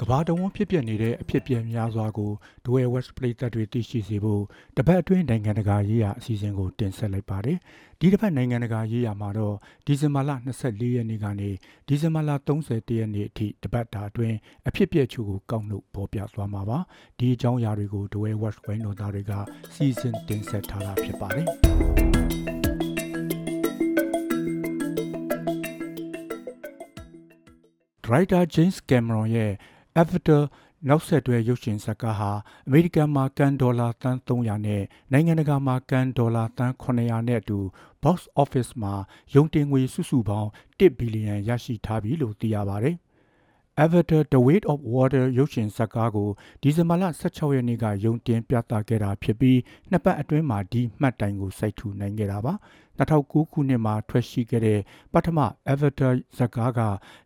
ကဘာတဝန်းဖြစ်ပျက်နေတဲ့အဖြစ်အပျက်များစွာကိုဒွေဝက်စ်ပရိသတ်တွေသိရှိစေဖို့တပတ်အတွင်းနိုင်ငံတကာရေးရာအစီအစဉ်ကိုတင်ဆက်လိုက်ပါတယ်။ဒီတစ်ပတ်နိုင်ငံတကာရေးရာမှာတော့ဒီဇင်ဘာလ24ရက်နေ့ကနေဒီဇင်ဘာလ31ရက်နေ့အထိတပတ်တာအတွင်းအဖြစ်အပျက်ချို့ကိုကောက်နှုတ်ပေါ်ပြသွားမှာပါ။ဒီအကြောင်းအရာတွေကိုဒွေဝက်စ်ဝိုင်းတော်သားတွေကစီစဉ်တင်ဆက်ထားတာဖြစ်ပါတယ်။ Writer James Cameron ရဲ့ Avatar နောက်ဆက်တွဲရုပ်ရှင်ဇာတ်ကားဟာအမေရိကန်မှာကန်ဒေါ်လာတန်း300နဲ့နိုင်ငံတကာမှာကန်ဒေါ်လာတန်း900နဲ့အတူ box office မှာရုံတင်ငွေစုစုပေါင်း1ဘီလီယံရရှိထားပြီလို့သိရပါတယ်။ Avatar The Weight of Water ရုပ်ရှင်ဇာတ်ကားကိုဒီဇင်ဘာလ16ရက်နေ့ကရုံတင်ပြသခဲ့တာဖြစ်ပြီးနှစ်ပတ်အတွင်းမှာဒီမှတ်တိုင်ကိုစိုက်ထူနိုင်ခဲ့တာပါ2009ခုနှစ်မှာထွက်ရှိခဲ့တဲ့ပထမ Avatar ဇာတ်ကားက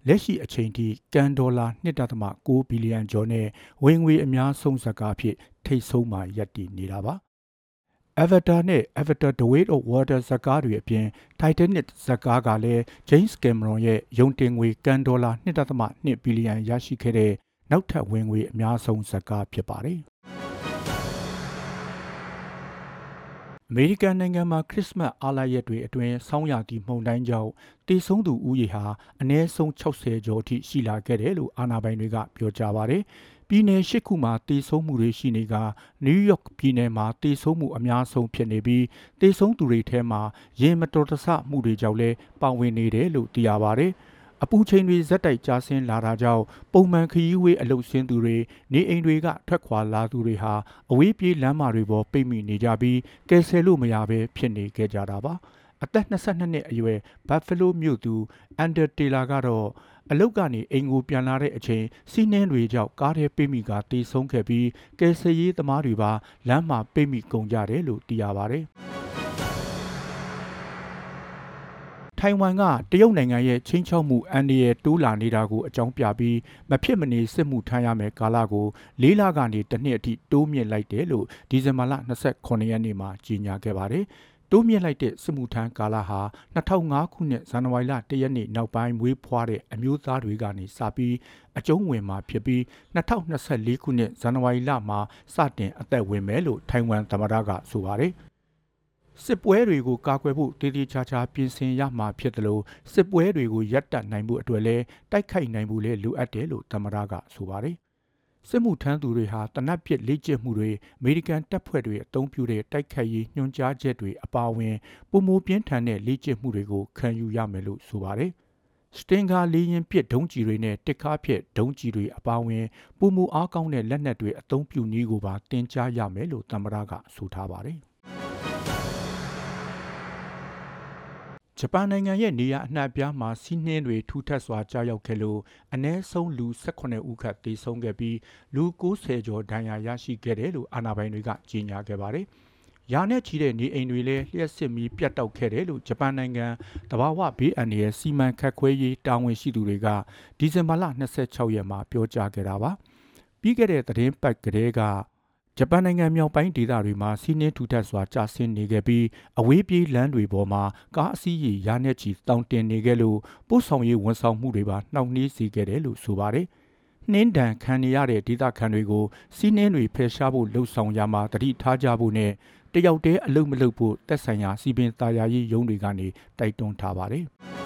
လက်ရှိအချိန်ထိကန်ဒေါ်လာ1.6ဘီလီယံကျော်နဲ့ဝင်ငွေအများဆုံးဇာတ်ကားဖြစ်ထိတ်ဆုံးမှာရပ်တည်နေတာပါ Avatar နဲ့ Avatar The Weight of Water ဇာတ်ကားတွေအပြင် Titanic ဇာတ်ကားကလည်း James Cameron ရဲ့ ရုံတင်ငွေ ကန်ဒေါ်လာ1.2ဘီလီယံ ရရှိခဲ့တဲ့ နောက်ထပ်ဝင်ငွေအများဆုံးဇာတ်ကားဖြစ်ပါတယ်။ အမေရိကန်နိုင်ငံမှာခရစ်စမတ်အားလပ်ရက်တွေအတွင်းဆောင်းရာသီမှုန်တိုင်းကြောင့်တေဆုံးသူဦးရေဟာအနည်းဆုံး60ကျော်အထိရှိလာခဲ့တယ်လို့အာဏာပိုင်တွေကပြောကြားပါတယ်။ပြည်내၈ခုမှာတေဆုံးမှုတွေရှိနေကနယူးယောက်ပြည်နယ်မှာတေဆုံးမှုအများဆုံးဖြစ်နေပြီးတေဆုံးသူတွေထဲမှာရင်မတော်တဆမှုတွေကြောင့်လည်းပါဝင်နေတယ်လို့သိရပါတယ်။ အပူချိန်တွေဇက်တိုက်ကျဆင်းလာတာကြောင့်ပုံမှန်ခရီးဝေးအလုပ်ဆင်းသူတွေနေအိမ်တွေကထွက်ခွာလာသူတွေဟာအဝေးပြေးလမ်းမတွေပေါ်ပိတ်မိနေကြပြီးကယ်ဆယ်လို့မရဘဲဖြစ်နေခဲ့ကြတာပါအသက်22နှစ်အရွယ်ဘတ်ဖလိုးမြို့သူအန်ဒါတေလာကတော့အလုတ်ကနေအိမ်ကိုပြန်လာတဲ့အချိန်စီးနှင်းတွေကြောင့်ကားထဲပိတ်မိကတေဆုံးခဲ့ပြီးကယ်ဆယ်ရေးသမားတွေပါလမ်းမှာပိတ်မိကုန်ကြတယ်လို့သိရပါတယ်။ ထိုင်ဝမ်ကတရုတ်နိုင်ငံရဲ့ချင်းချောက်မှုအန္တရာယ်တိုးလာနေတာကိုအကြောင်းပြပြီးမဖြစ်မနေစစ်မှုထမ်းရမယ်ကာလကို၄လကနေတစ်နှစ်အထိတိုးမြင့်လိုက်တယ်လို့ဒီဇင်ဘာလ29ရက်နေ့မှာကြေညာခဲ့ပါတယ်။တိုးမြင့်လိုက်တဲ့စစ်မှုထမ်းကာလဟာ2005ခုနှစ်ဇန်နဝါရီလ1ရက်နေ့နောက်ပိုင်းမွေးဖွားတဲ့အမျိုးသားတွေကနေစပြီးအကျုံးဝင်မှာဖြစ်ပြီး2024ခုနှစ်ဇန်နဝါရီလမှာစတင်အသက်ဝင်မယ်လို့ထိုင်ဝမ်သမ္မတကဆိုပါတယ်။ စစ်ပွဲတွေကိုကာကွယ်ဖို့တည်တည်ချာချာပြင်ဆင်ရမှာဖြစ်တယ်လို့စစ်ပွဲတွေကိုရပ်တန့်နိုင်မှုအတွက်လည်းတိုက်ခိုက်နိုင်မှုလည်းလိုအပ်တယ်လို့သမ္မတကဆိုပါတယ်စစ်မှုထမ်းသူတွေဟာတနက်ပြစ်လေ့ကျင့်မှုတွေအမေရိကန်တပ်ဖွဲ့တွေအသုံးပြုတဲ့တိုက်ခိုက်ရေးညွှန်ကြားချက်တွေအပါအဝင်ပုံမိုးပြင်းထန်တဲ့လေ့ကျင့်မှုတွေကိုခံယူရမယ်လို့ဆိုပါတယ်စတင်ဂါလေးရင်ပစ်ဒုံးကျည်တွေနဲ့တစ်ခါဖြစ်ဒုံးကျည်တွေအပါအဝင်ပုံမူအားကောင်းတဲ့လက်နက်တွေအသုံးပြုနည်းကိုပါတင် जा ရမယ်လို့သမ္မတကဆိုထားပါတယ်။ ဂျပန်နိုင်ငံရဲ့နေရာအနှံ့အပြားမှာစီးနှင်းတွေထူထပ်စွာကြားရောက်ခဲ့လို့အ ਨੇ ဆုံးလူ18ဦးခန့်သေဆုံးခဲ့ပြီးလူ90ကျော်ဒဏ်ရာရရှိခဲ့တယ်လို့အာဏာပိုင်တွေကကြေညာခဲ့ပါတယ်။ရာနဲ့ချီတဲ့နေအိမ်တွေလည်းလျှက်စစ်မီးပြတ်တောက်ခဲ့တယ်လို့ဂျပန်နိုင်ငံတဘာဝဘေးအန္တရာယ်စီမံခန့်ခွဲရေးတာဝန်ရှိသူတွေကဒီဇင်ဘာလ26ရက်မှာပြောကြားခဲ့တာပါ။ပြီးခဲ့တဲ့သတင်းပတ်ကလေးက ဂျပန်နိုင်ငံမြောက်ပိုင်းဒေသတွေမှာစီးနှင်းထူထပ်စွာကျဆင်းနေခဲ့ပြီးအဝေးပြေးလမ်းတွေပေါ်မှာကားအစီးရေရာနဲ့ချီတောင်တင်နေခဲ့လို့ပို့ဆောင်ရေးဝန်ဆောင်မှုတွေပါနှောင့်နှေးစေခဲ့တယ်လို့ဆိုပါတယ်။နှင်းတံခံနေရတဲ့ဒေသခံတွေကိုစီးနှင်းတွေဖယ်ရှားဖို့လှုံ့ဆော်ရမှာတတိထားကြဖို့နဲ့တယောက်တည်းအလုပ်မလုပ်ဖို့တက်ဆိုင်ရာစီပင်သားယာရေးရုံးတွေကနေတိုက်တွန်းထားပါတယ်။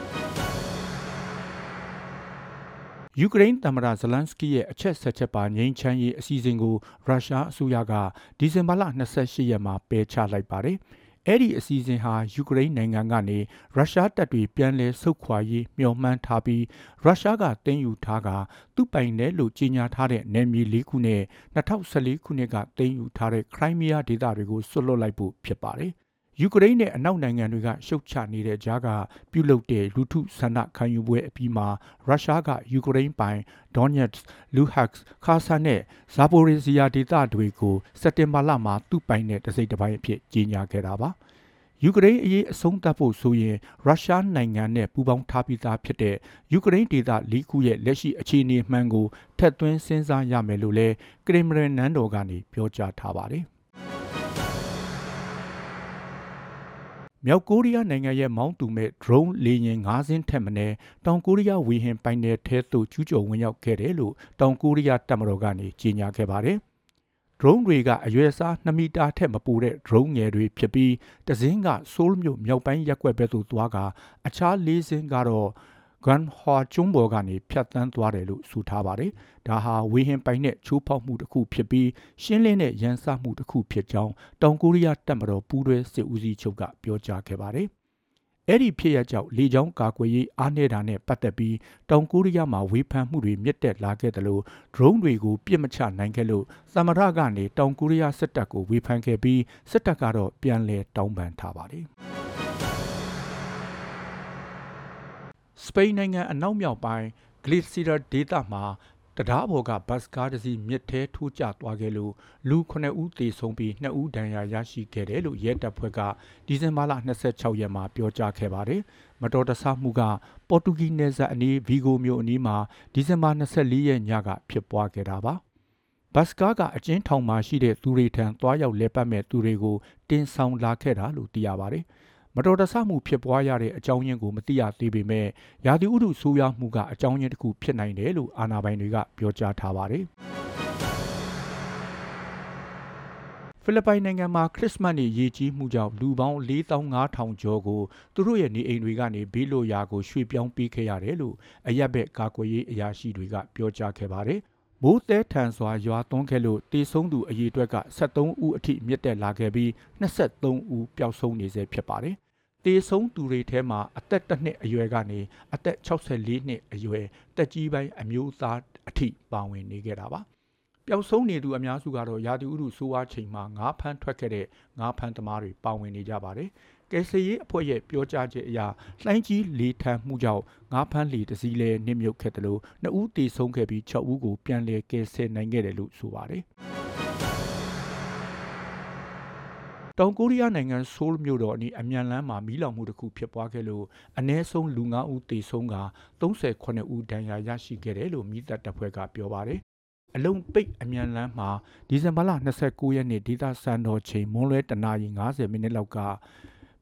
ယူကရိန်းသမ္မတဇလန်စကီရဲ့အချက်ဆက်ချက်ပါငြိမ်းချမ်းရေးအစီအစဉ်ကိုရုရှားအစိုးရကဒီဇင်ဘာလ28ရက်မှာပယ်ချလိုက်ပါတယ်။အဲ့ဒီအစီအစဉ်ဟာယူကရိန်းနိုင်ငံကနေရုရှားတပ်တွေပြန်လည်ဆုတ်ခွာရေးမျှော်မှန်းထားပြီးရုရှားကတင်ယူထားကသူ့ပိုင်နယ်လို့ကြေညာထားတဲ့နယ်မြေ၄ခုနဲ့2014ခုနှစ်ကတင်ယူထားတဲ့ခရိုင်းမီးယားဒေသတွေကိုဆွတ်လွတ်လိုက်ဖို့ဖြစ်ပါတယ်။ ယူကရိန်းနဲ့အနောက်နိုင်ငံတွေကရှုတ်ချနေတဲ့ကြားကပြုလုပ်တဲ့လူထုဆန္ဒခံယူပွဲအပြီးမှာရုရှားကယူကရိန်းပိုင်ဒွန်ညက်စ်လူဟက်စ်ခါဆာနဲ့ဇာပိုရီဇီယာဒေသတွေကိုစက်တင်ဘာလမှာသူ့ပိုင်တဲ့တစိမ့်တစ်ပိုင်းအဖြစ်ကြေညာခဲ့တာပါယူကရိန်းအရေးအဆုံးသတ်ဖို့ဆိုရင်ရုရှားနိုင်ငံနဲ့ပူးပေါင်းထားပြီးသားဖြစ်တဲ့ယူကရိန်းဒေသလီခုရဲ့လက်ရှိအခြေအနေမှန်ကိုထက်သွင်းစဉ်းစားရမယ်လို့လည်းကရင်မရန်နန်းတော်ကနေပြောကြားထားပါတယ် မြောက်ကိုရီးယားနိုင်ငံရဲ့မောင်းသူမဲ့ drone လေယာဉ်၅စင်းထက်မနည်းတောင်ကိုရီးယားဝီဟင်ပိုင်နယ်ထဲသို့ကျူးကျော်ဝင်ရောက်ခဲ့တယ်လို့တောင်ကိုရီးယားတပ်မတော်ကနေကြေညာခဲ့ပါတယ်။ drone တွေကအရွယ်အစား2မီတာထက်မပိုတဲ့ drone ငယ်တွေဖြစ်ပြီးတစင်းကဆိုးလ်မြို့မြောက်ပိုင်းရက်ွက်ဘက်သို့သွားကအခြား၄စင်းကတော့ ဂန်ဟွာကျွန်းပေါ်ကနေဖြတ်တန်းသွားတယ်လို့ဆိုထားပါတယ်။ဒါဟာဝေဟင်ပိုင်နဲ့ချိုးဖောက်မှုတစ်ခုဖြစ်ပြီးရှင်းလင်းတဲ့ရန်စမှုတစ်ခုဖြစ်ကြောင်းတောင်ကိုရီးယားတပ်မတော်ပူးတွဲစစ်ဦးစီးချုပ်ကပြောကြားခဲ့ပါတယ်။အဲ့ဒီဖြစ်ရကြောင့်လေကြောင်းကာကွယ်ရေးအားနည်းတာနဲ့ပတ်သက်ပြီးတောင်ကိုရီးယားမှာဝေဖန်မှုတွေမြင့်တက်လာခဲ့တယ်လို့ drone တွေကိုပြစ်မချနိုင်ခဲ့လို့သမရကနေတောင်ကိုရီးယားစစ်တပ်ကိုဝေဖန်ခဲ့ပြီးစစ်တပ်ကတော့ပြန်လည်တောင်းပန်ထားပါတယ်။ စပိန်နိုင်ငံအနောက်မြောက်ပိုင်းဂလစ်စီရာဒေသမှာတရားဘော်ကဘတ်စကားတစ်စီးမြစ်ထဲထိုးကျသွားခဲ့လို့လူ9ဦးသေဆုံးပြီး2ဦးဒဏ်ရာရရှိခဲ့တယ်လို့ရဲတပ်ဖွဲ့ကဒီဇင်ဘာလ26ရက်မှာပြောကြားခဲ့ပါတယ်။မတော်တဆမှုကပေါ်တူဂီနယ်စပ်အနီးဗီဂိုမြို့အနီးမှာဒီဇင်ဘာ24ရက်ညကဖြစ်ပွားခဲ့တာပါ။ဘတ်စကားကအကျဉ်းထောင်မှာရှိတဲ့သူတွေထံသွားရောက်လဲပတ်မဲ့သူတွေကိုတင်ဆောင်လာခဲ့တာလို့သိရပါတယ်။ မတော်တဆမှုဖြစ်ပွားရတဲ့အကြောင်းရင်းကိုမသိရသေးပေမဲ့ရာသီဥတုဆိုးရွားမှုကအကြောင်းရင်းတစ်ခုဖြစ်နိုင်တယ်လို့အာဏာပိုင်တွေကပြောကြားထားပါတယ်။ဖိလစ်ပိုင်နိုင်ငံမှာခရစ်စမတ်နေ့ရေကြီးမှုကြောင့်လူပေါင်း4500ကျော်ကိုသူတို့ရဲ့နေအိမ်တွေကနေဘေးလွတ်ရာကိုရွှေ့ပြောင်းပေးခဲ့ရတယ်လို့အရက်ဘက်ကာကွယ်ရေးအရာရှိတွေကပြောကြားခဲ့ပါတယ်။မိုးတဲထန်စွာရွာသွန်းခဲ့လို့တေဆုံးသူအရေအတွက်က73ဦးအထိမြင့်တက်လာခဲ့ပြီး23ဦးပျောက်ဆုံးနေဆဲဖြစ်ပါတယ် တေဆုံးသူတွေထဲမှာအသက်တစ်နှစ်အရွယ်ကနေအသက်64နှစ်အရွယ်တက်ကြီးပိုင်းအမျိုးသားအထိပါဝင်နေခဲ့တာပါပျောက်ဆုံးနေသူအများစုကတော့ရာသီဥတုဆိုးဝါးချိန်မှာငါးဖမ်းထွက်ခဲ့တဲ့ငါးဖမ်းသမားတွေပါဝင်နေကြပါတယ်ကယ်ဆယ်ရေးအဖွဲ့ရဲ့ပြောကြားချက်အရလှိုင်းကြီးလေထမ်းမှုကြောင့်ငါးဖမ်းလေတစည်းလဲနစ်မြုပ်ခဲ့တယ်လို့နှစ်ဦးတေဆုံးခဲ့ပြီး6ဦးကိုပြန်လည်ကယ်ဆယ်နိုင်ခဲ့တယ်လို့ဆိုပါတယ် တောင်ကိုရီးယားနိုင်ငံဆိုးလ်မြို့တော်အနီးအမြန်လမ်းမှာမီးလောင်မှုတစ်ခုဖြစ်ပွားခဲ့လို့အ ਨੇ ဆုံးလူ9ဦးသေဆုံးက38ဦးဒဏ်ရာရရှိခဲ့တယ်လို့မိသက်တပ်ဖွဲ့ကပြောပါတယ်။အလုံးပိတ်အမြန်လမ်းမှာဒီဇင်ဘာလ29ရက်နေ့ဒေသစံတော်ချိန်မွန်းလွဲတနာရီ90မိနစ်လောက်က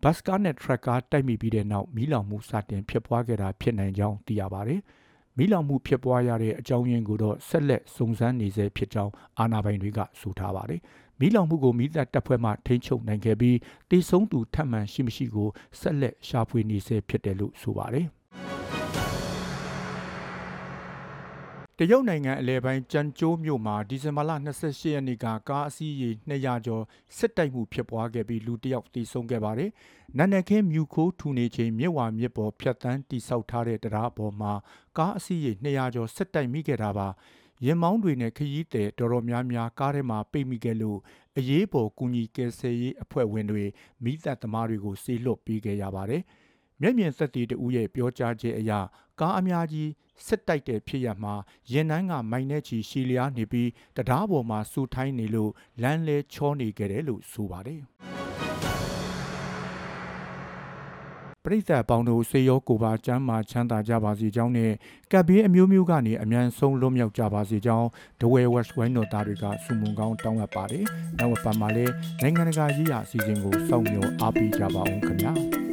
ဘတ်စကားနဲ့ထရက်ကာတိုက်မိပြီးတဲ့နောက်မီးလောင်မှုစတင်ဖြစ်ပွားခဲ့တာဖြစ်နိုင်ကြောင်းသိရပါတယ်။မီးလောင်မှုဖြစ်ပွားရတဲ့အကြောင်းရင်းကိုတော့ဆက်လက်စုံစမ်းနေဆဲဖြစ်ကြောင်းအာဏာပိုင်တွေကဆိုထားပါတယ်။ မီးလောင်မှုကိုမိသက်တပ်ဖွဲ့မှထိန်းချုပ်နိုင်ခဲ့ပြီးတေဆုံးသူထပ်မံရှိမရှိကိုဆက်လက်ရှာဖွေနေဆဲဖြစ်တယ်လို့ဆိုပါတယ်တရုတ်နိုင်ငံအလဲပိုင်းကြန်ကျိုးမြို့မှာဒီဇင်ဘာလ28ရက်နေ့ကကားအစီးရေ200ကျော်စစ်တိုက်မှုဖြစ်ပွားခဲ့ပြီးလူတစ်ယောက်သေဆုံးခဲ့ပါတယ်။နန်နခင်းမြူခိုးထူနေချိန်မြစ်ဝါမြစ်ပေါ်ဖြတ်တန်းတိဆောက်ထားတဲ့တရားပေါ်မှာကားအစီးရေ200ကျော်စစ်တိုက်မိခဲ့တာပါ။ ရင်မောင်းတွေနဲ့ခရီးသည်တော်တော်များများကားထဲမှာပိတ်မိခဲ့လို့အရေးပေါ်ကူညီကယ်ဆယ်ရေးအဖွဲ့ဝင်တွေမိသက်သမားတွေကိုဆေးလွတ်ပေးခဲ့ရပါတယ်။မျက်မြင်သက်သေတဦးရဲ့ပြောကြားချက်အရကားအများကြီးစစ်တိုက်တဲ့ဖြစ်ရမှာရင်နှန်းကမိုင်နဲ့ချီရှီလျားနေပြီးတရားပေါ်မှာစူထိုင်းနေလို့လမ်းလဲချောနေခဲ့တယ်လို့ဆိုပါတယ်။ ပရိသတ်ပေါင်းတို့စေရောကိုပါကျမ်းမာချမ်းသာကြပါစေကြောင်းနဲ့ကပ်ဘေးအမျိုးမျိုးကနေအမြန်ဆုံးလွတ်မြောက်ကြပါစေကြောင်းဒဝဲဝက်ဝိုင်းတော်သားတွေကစုမုံကောင်းတောင်းအပ်ပါတယ်။နောက်ပတ်မှာလည်းနိုင်ငံတကာရေးရာအစီအစဉ်ကိုစောင့်မျှော်အားပေးကြပါအောင်ခင်ဗျာ။